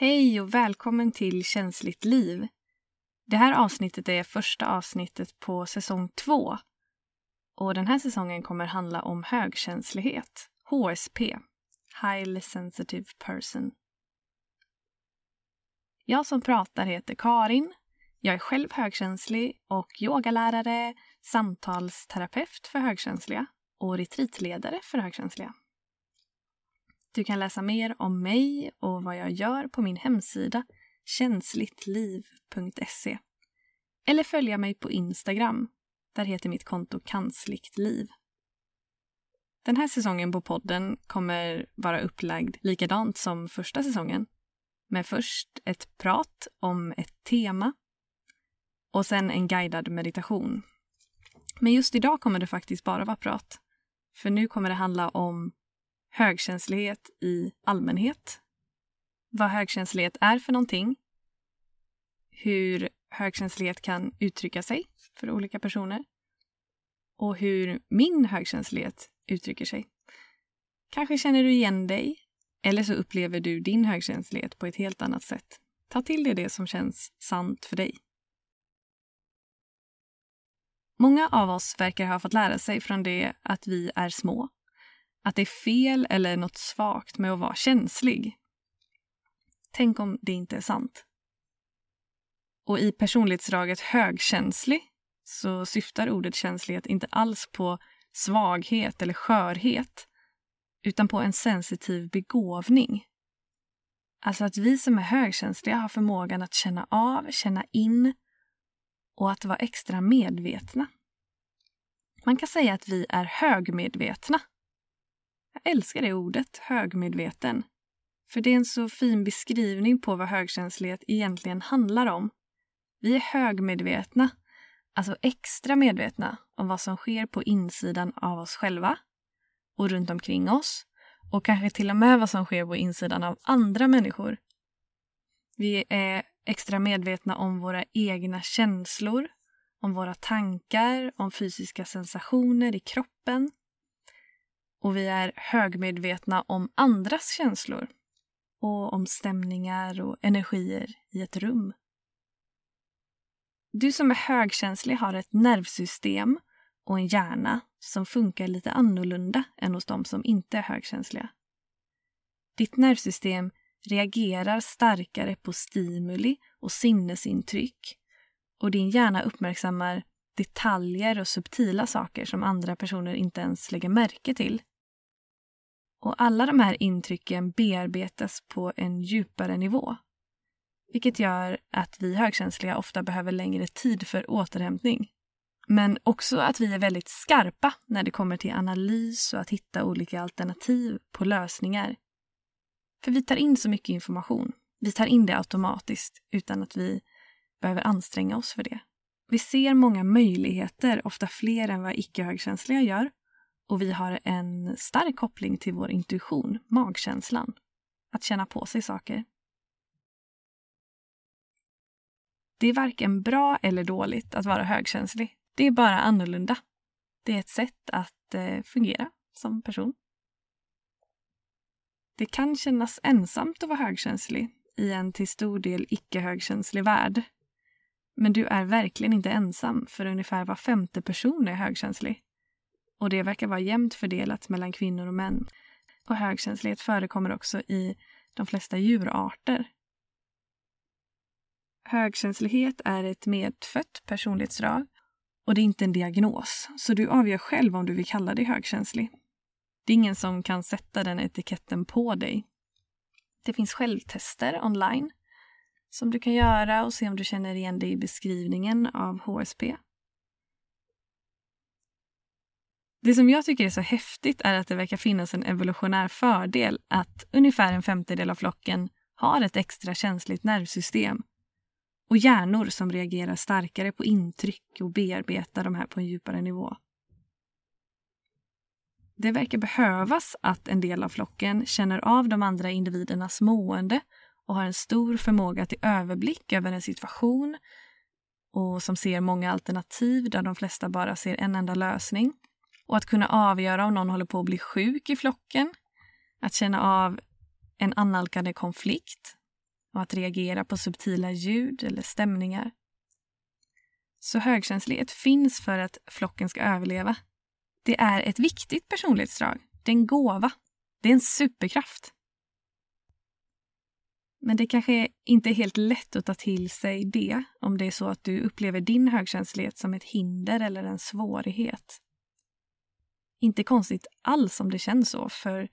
Hej och välkommen till Känsligt liv. Det här avsnittet är första avsnittet på säsong två. Och den här säsongen kommer handla om högkänslighet, HSP, Highly Sensitive Person. Jag som pratar heter Karin. Jag är själv högkänslig och yogalärare, samtalsterapeut för högkänsliga och retreatledare för högkänsliga. Du kan läsa mer om mig och vad jag gör på min hemsida känsligtliv.se. Eller följa mig på Instagram. Där heter mitt konto kansligt liv. Den här säsongen på podden kommer vara upplagd likadant som första säsongen. Med först ett prat om ett tema och sen en guidad meditation. Men just idag kommer det faktiskt bara vara prat. För nu kommer det handla om högkänslighet i allmänhet, vad högkänslighet är för någonting, hur högkänslighet kan uttrycka sig för olika personer och hur min högkänslighet uttrycker sig. Kanske känner du igen dig eller så upplever du din högkänslighet på ett helt annat sätt. Ta till dig det som känns sant för dig. Många av oss verkar ha fått lära sig från det att vi är små att det är fel eller något svagt med att vara känslig. Tänk om det inte är sant. Och i personlighetsdraget högkänslig så syftar ordet känslighet inte alls på svaghet eller skörhet utan på en sensitiv begåvning. Alltså att vi som är högkänsliga har förmågan att känna av, känna in och att vara extra medvetna. Man kan säga att vi är högmedvetna jag älskar det ordet, högmedveten. För det är en så fin beskrivning på vad högkänslighet egentligen handlar om. Vi är högmedvetna, alltså extra medvetna om vad som sker på insidan av oss själva och runt omkring oss och kanske till och med vad som sker på insidan av andra människor. Vi är extra medvetna om våra egna känslor, om våra tankar, om fysiska sensationer i kroppen och vi är högmedvetna om andras känslor och om stämningar och energier i ett rum. Du som är högkänslig har ett nervsystem och en hjärna som funkar lite annorlunda än hos de som inte är högkänsliga. Ditt nervsystem reagerar starkare på stimuli och sinnesintryck och din hjärna uppmärksammar detaljer och subtila saker som andra personer inte ens lägger märke till. Och alla de här intrycken bearbetas på en djupare nivå. Vilket gör att vi högkänsliga ofta behöver längre tid för återhämtning. Men också att vi är väldigt skarpa när det kommer till analys och att hitta olika alternativ på lösningar. För vi tar in så mycket information. Vi tar in det automatiskt utan att vi behöver anstränga oss för det. Vi ser många möjligheter, ofta fler än vad icke-högkänsliga gör. Och vi har en stark koppling till vår intuition, magkänslan. Att känna på sig saker. Det är varken bra eller dåligt att vara högkänslig. Det är bara annorlunda. Det är ett sätt att eh, fungera som person. Det kan kännas ensamt att vara högkänslig i en till stor del icke-högkänslig värld. Men du är verkligen inte ensam, för ungefär var femte person är högkänslig. Och det verkar vara jämnt fördelat mellan kvinnor och män. Och högkänslighet förekommer också i de flesta djurarter. Högkänslighet är ett medfött personlighetsdrag och det är inte en diagnos, så du avgör själv om du vill kalla dig högkänslig. Det är ingen som kan sätta den etiketten på dig. Det finns självtester online som du kan göra och se om du känner igen dig i beskrivningen av HSP. Det som jag tycker är så häftigt är att det verkar finnas en evolutionär fördel att ungefär en femtedel av flocken har ett extra känsligt nervsystem och hjärnor som reagerar starkare på intryck och bearbetar de här på en djupare nivå. Det verkar behövas att en del av flocken känner av de andra individernas mående och har en stor förmåga till överblick över en situation och som ser många alternativ där de flesta bara ser en enda lösning och att kunna avgöra om någon håller på att bli sjuk i flocken. Att känna av en annalkande konflikt. och att reagera på subtila ljud eller stämningar. Så högkänslighet finns för att flocken ska överleva. Det är ett viktigt personlighetsdrag. Det är en gåva. Det är en superkraft. Men det kanske inte är helt lätt att ta till sig det om det är så att du upplever din högkänslighet som ett hinder eller en svårighet. Inte konstigt alls om det känns så, för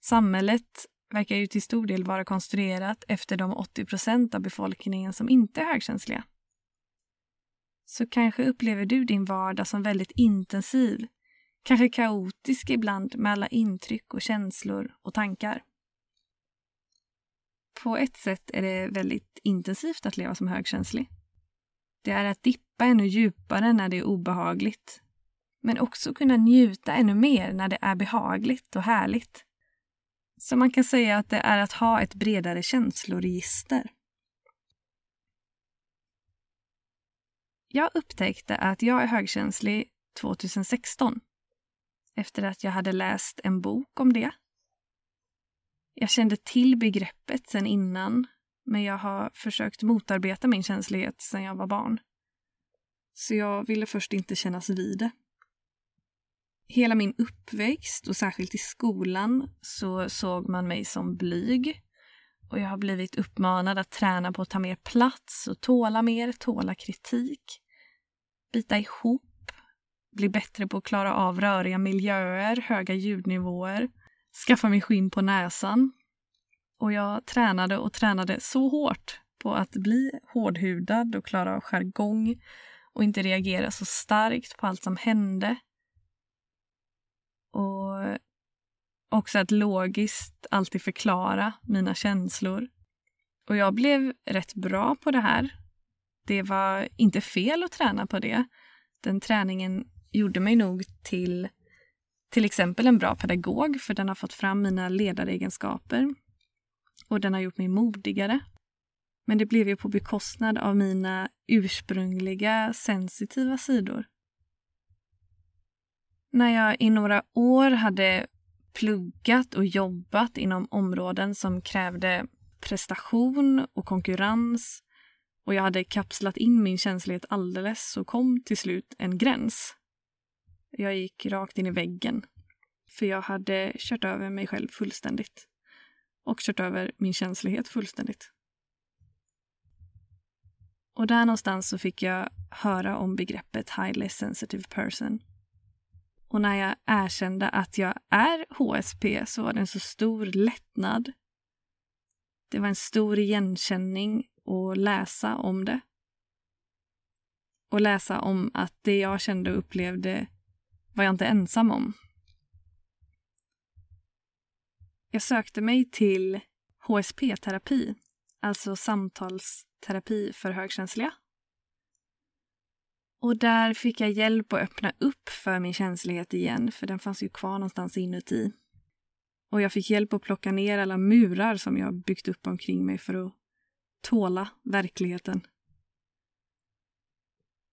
samhället verkar ju till stor del vara konstruerat efter de 80 procent av befolkningen som inte är högkänsliga. Så kanske upplever du din vardag som väldigt intensiv, kanske kaotisk ibland med alla intryck och känslor och tankar. På ett sätt är det väldigt intensivt att leva som högkänslig. Det är att dippa ännu djupare när det är obehagligt. Men också kunna njuta ännu mer när det är behagligt och härligt. Så man kan säga att det är att ha ett bredare känsloregister. Jag upptäckte att jag är högkänslig 2016 efter att jag hade läst en bok om det jag kände till begreppet sen innan, men jag har försökt motarbeta min känslighet sen jag var barn. Så jag ville först inte kännas vid det. Hela min uppväxt och särskilt i skolan så såg man mig som blyg. Och jag har blivit uppmanad att träna på att ta mer plats och tåla mer, tåla kritik. Bita ihop, bli bättre på att klara av röriga miljöer, höga ljudnivåer skaffa mig skinn på näsan. Och jag tränade och tränade så hårt på att bli hårdhudad och klara av jargong och inte reagera så starkt på allt som hände. Och också att logiskt alltid förklara mina känslor. Och jag blev rätt bra på det här. Det var inte fel att träna på det. Den träningen gjorde mig nog till till exempel en bra pedagog för den har fått fram mina ledaregenskaper och den har gjort mig modigare. Men det blev ju på bekostnad av mina ursprungliga sensitiva sidor. När jag i några år hade pluggat och jobbat inom områden som krävde prestation och konkurrens och jag hade kapslat in min känslighet alldeles så kom till slut en gräns jag gick rakt in i väggen. För jag hade kört över mig själv fullständigt. Och kört över min känslighet fullständigt. Och där någonstans så fick jag höra om begreppet highly sensitive person. Och när jag erkände att jag är HSP så var det en så stor lättnad. Det var en stor igenkänning att läsa om det. Och läsa om att det jag kände och upplevde var jag inte ensam om. Jag sökte mig till HSP-terapi, alltså samtalsterapi för högkänsliga. Och där fick jag hjälp att öppna upp för min känslighet igen, för den fanns ju kvar någonstans inuti. Och jag fick hjälp att plocka ner alla murar som jag byggt upp omkring mig för att tåla verkligheten.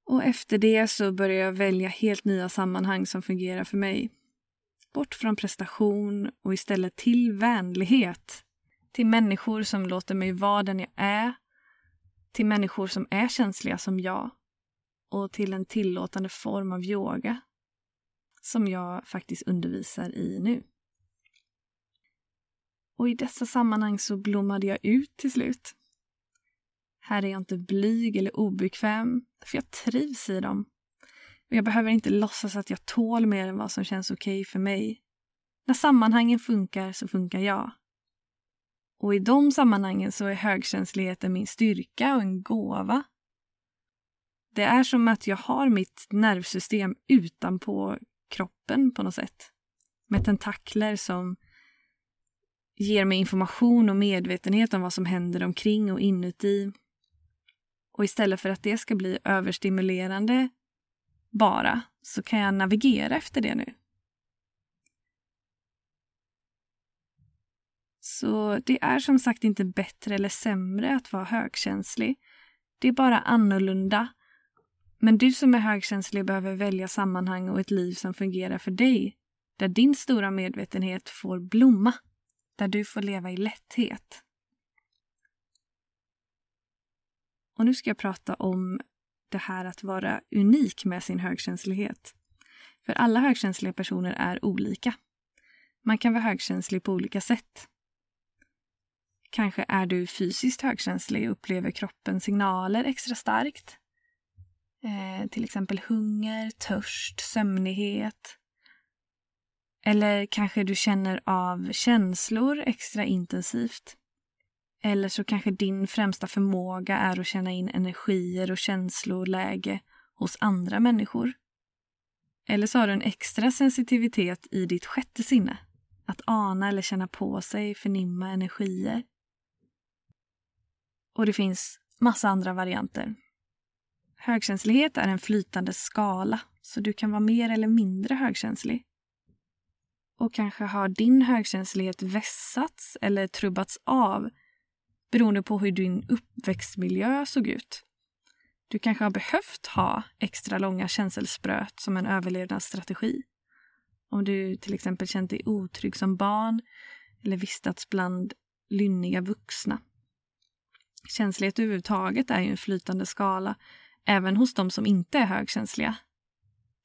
Och efter det så började jag välja helt nya sammanhang som fungerar för mig. Bort från prestation och istället till vänlighet. Till människor som låter mig vara den jag är. Till människor som är känsliga som jag. Och till en tillåtande form av yoga. Som jag faktiskt undervisar i nu. Och i dessa sammanhang så blommade jag ut till slut. Här är jag inte blyg eller obekväm, för jag trivs i dem. Och jag behöver inte låtsas att jag tål mer än vad som känns okej okay för mig. När sammanhangen funkar så funkar jag. Och i de sammanhangen så är högkänsligheten min styrka och en gåva. Det är som att jag har mitt nervsystem utanpå kroppen på något sätt. Med tentakler som ger mig information och medvetenhet om vad som händer omkring och inuti och istället för att det ska bli överstimulerande bara så kan jag navigera efter det nu. Så det är som sagt inte bättre eller sämre att vara högkänslig. Det är bara annorlunda. Men du som är högkänslig behöver välja sammanhang och ett liv som fungerar för dig. Där din stora medvetenhet får blomma. Där du får leva i lätthet. Och nu ska jag prata om det här att vara unik med sin högkänslighet. För alla högkänsliga personer är olika. Man kan vara högkänslig på olika sätt. Kanske är du fysiskt högkänslig och upplever kroppens signaler extra starkt. Eh, till exempel hunger, törst, sömnighet. Eller kanske du känner av känslor extra intensivt. Eller så kanske din främsta förmåga är att känna in energier och känsloläge hos andra människor. Eller så har du en extra sensitivitet i ditt sjätte sinne. Att ana eller känna på sig, förnimma energier. Och det finns massa andra varianter. Högkänslighet är en flytande skala, så du kan vara mer eller mindre högkänslig. Och kanske har din högkänslighet vässats eller trubbats av beroende på hur din uppväxtmiljö såg ut. Du kanske har behövt ha extra långa känselspröt som en överlevnadsstrategi. Om du till exempel känt dig otrygg som barn eller vistats bland lynniga vuxna. Känslighet överhuvudtaget är ju en flytande skala även hos de som inte är högkänsliga.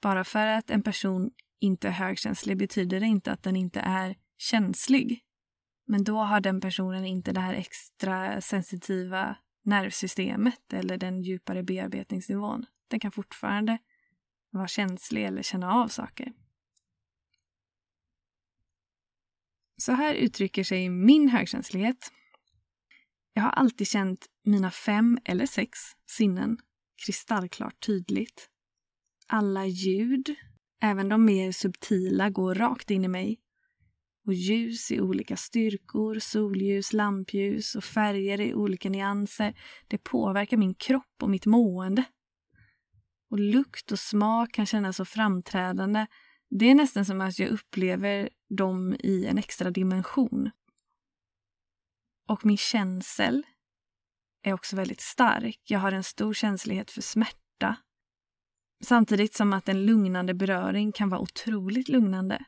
Bara för att en person inte är högkänslig betyder det inte att den inte är känslig. Men då har den personen inte det här extra sensitiva nervsystemet eller den djupare bearbetningsnivån. Den kan fortfarande vara känslig eller känna av saker. Så här uttrycker sig min högkänslighet. Jag har alltid känt mina fem eller sex sinnen kristallklart tydligt. Alla ljud, även de mer subtila, går rakt in i mig och ljus i olika styrkor, solljus, lampljus och färger i olika nyanser. Det påverkar min kropp och mitt mående. Och lukt och smak kan kännas så framträdande. Det är nästan som att jag upplever dem i en extra dimension. Och min känsel är också väldigt stark. Jag har en stor känslighet för smärta. Samtidigt som att en lugnande beröring kan vara otroligt lugnande.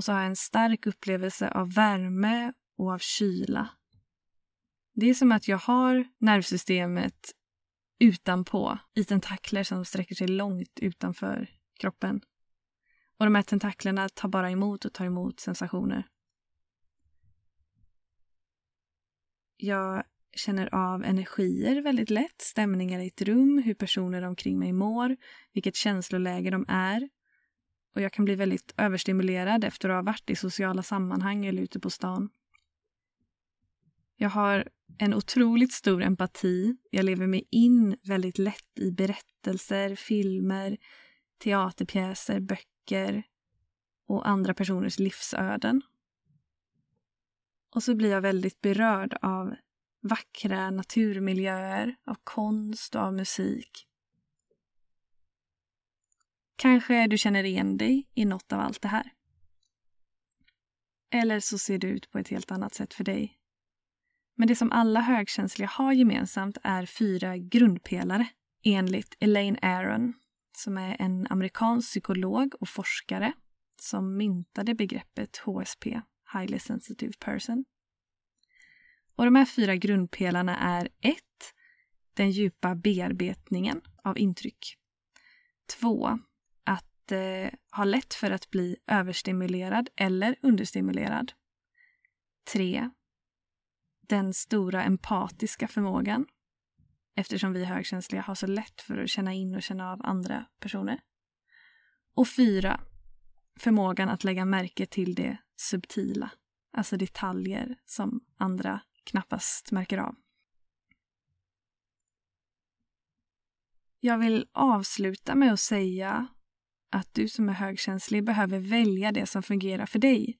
Och så har jag en stark upplevelse av värme och av kyla. Det är som att jag har nervsystemet utanpå i tentakler som sträcker sig långt utanför kroppen. Och de här tentaklerna tar bara emot och tar emot sensationer. Jag känner av energier väldigt lätt, stämningar i ett rum, hur personer omkring mig mår, vilket känsloläge de är och jag kan bli väldigt överstimulerad efter att ha varit i sociala sammanhang eller ute på stan. Jag har en otroligt stor empati. Jag lever mig in väldigt lätt i berättelser, filmer, teaterpjäser, böcker och andra personers livsöden. Och så blir jag väldigt berörd av vackra naturmiljöer, av konst och av musik. Kanske du känner igen dig i något av allt det här. Eller så ser det ut på ett helt annat sätt för dig. Men det som alla högkänsliga har gemensamt är fyra grundpelare enligt Elaine Aron som är en amerikansk psykolog och forskare som myntade begreppet HSP, Highly Sensitive Person. Och de här fyra grundpelarna är 1. Den djupa bearbetningen av intryck. 2 eh, har lätt för att bli överstimulerad eller understimulerad. 3. Den stora empatiska förmågan eftersom vi högkänsliga har så lätt för att känna in och känna av andra personer. Och 4. Förmågan att lägga märke till det subtila, alltså detaljer som andra knappast märker av. Jag vill avsluta med att säga att du som är högkänslig behöver välja det som fungerar för dig.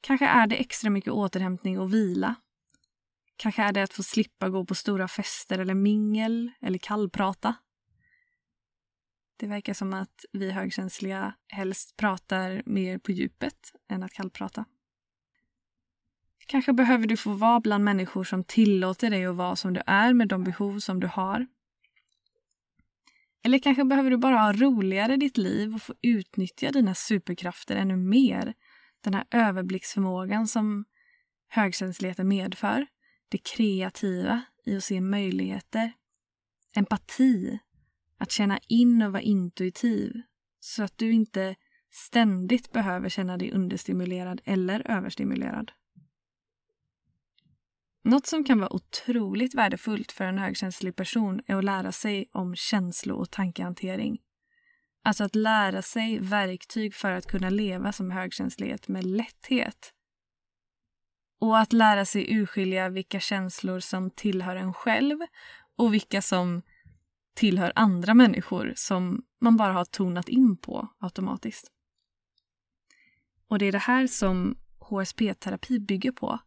Kanske är det extra mycket återhämtning och vila. Kanske är det att få slippa gå på stora fester eller mingel eller kallprata. Det verkar som att vi högkänsliga helst pratar mer på djupet än att kallprata. Kanske behöver du få vara bland människor som tillåter dig att vara som du är med de behov som du har eller kanske behöver du bara ha roligare i ditt liv och få utnyttja dina superkrafter ännu mer. Den här överblicksförmågan som högkänsligheten medför. Det kreativa i att se möjligheter, empati, att känna in och vara intuitiv så att du inte ständigt behöver känna dig understimulerad eller överstimulerad. Något som kan vara otroligt värdefullt för en högkänslig person är att lära sig om känslo och tankehantering. Alltså att lära sig verktyg för att kunna leva som högkänslighet med lätthet. Och att lära sig urskilja vilka känslor som tillhör en själv och vilka som tillhör andra människor som man bara har tonat in på automatiskt. Och det är det här som HSP-terapi bygger på.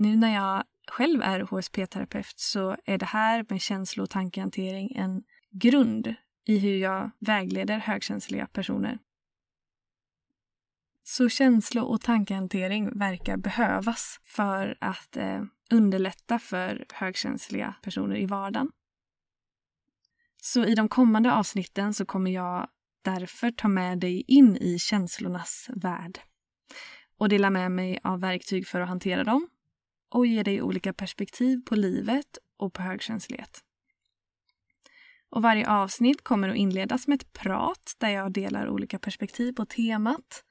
Nu när jag själv är HSP-terapeut så är det här med känslo och tankehantering en grund i hur jag vägleder högkänsliga personer. Så känslo och tankehantering verkar behövas för att eh, underlätta för högkänsliga personer i vardagen. Så i de kommande avsnitten så kommer jag därför ta med dig in i känslornas värld och dela med mig av verktyg för att hantera dem och ge dig olika perspektiv på livet och på högkänslighet. Och varje avsnitt kommer att inledas med ett prat där jag delar olika perspektiv på temat.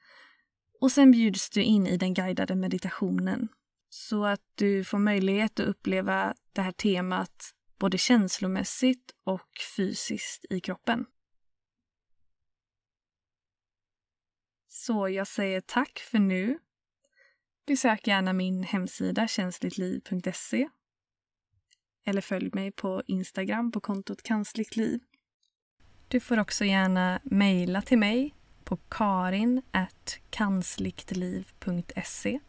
Och sen bjuds du in i den guidade meditationen så att du får möjlighet att uppleva det här temat både känslomässigt och fysiskt i kroppen. Så jag säger tack för nu. Besök gärna min hemsida känsligtliv.se eller följ mig på Instagram på kontot kansligtliv. Du får också gärna mejla till mig på karin.kansligtliv.se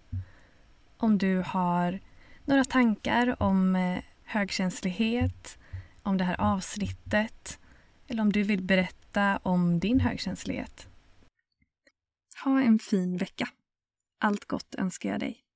om du har några tankar om eh, högkänslighet, om det här avsnittet eller om du vill berätta om din högkänslighet. Ha en fin vecka. Allt gott önskar jag dig.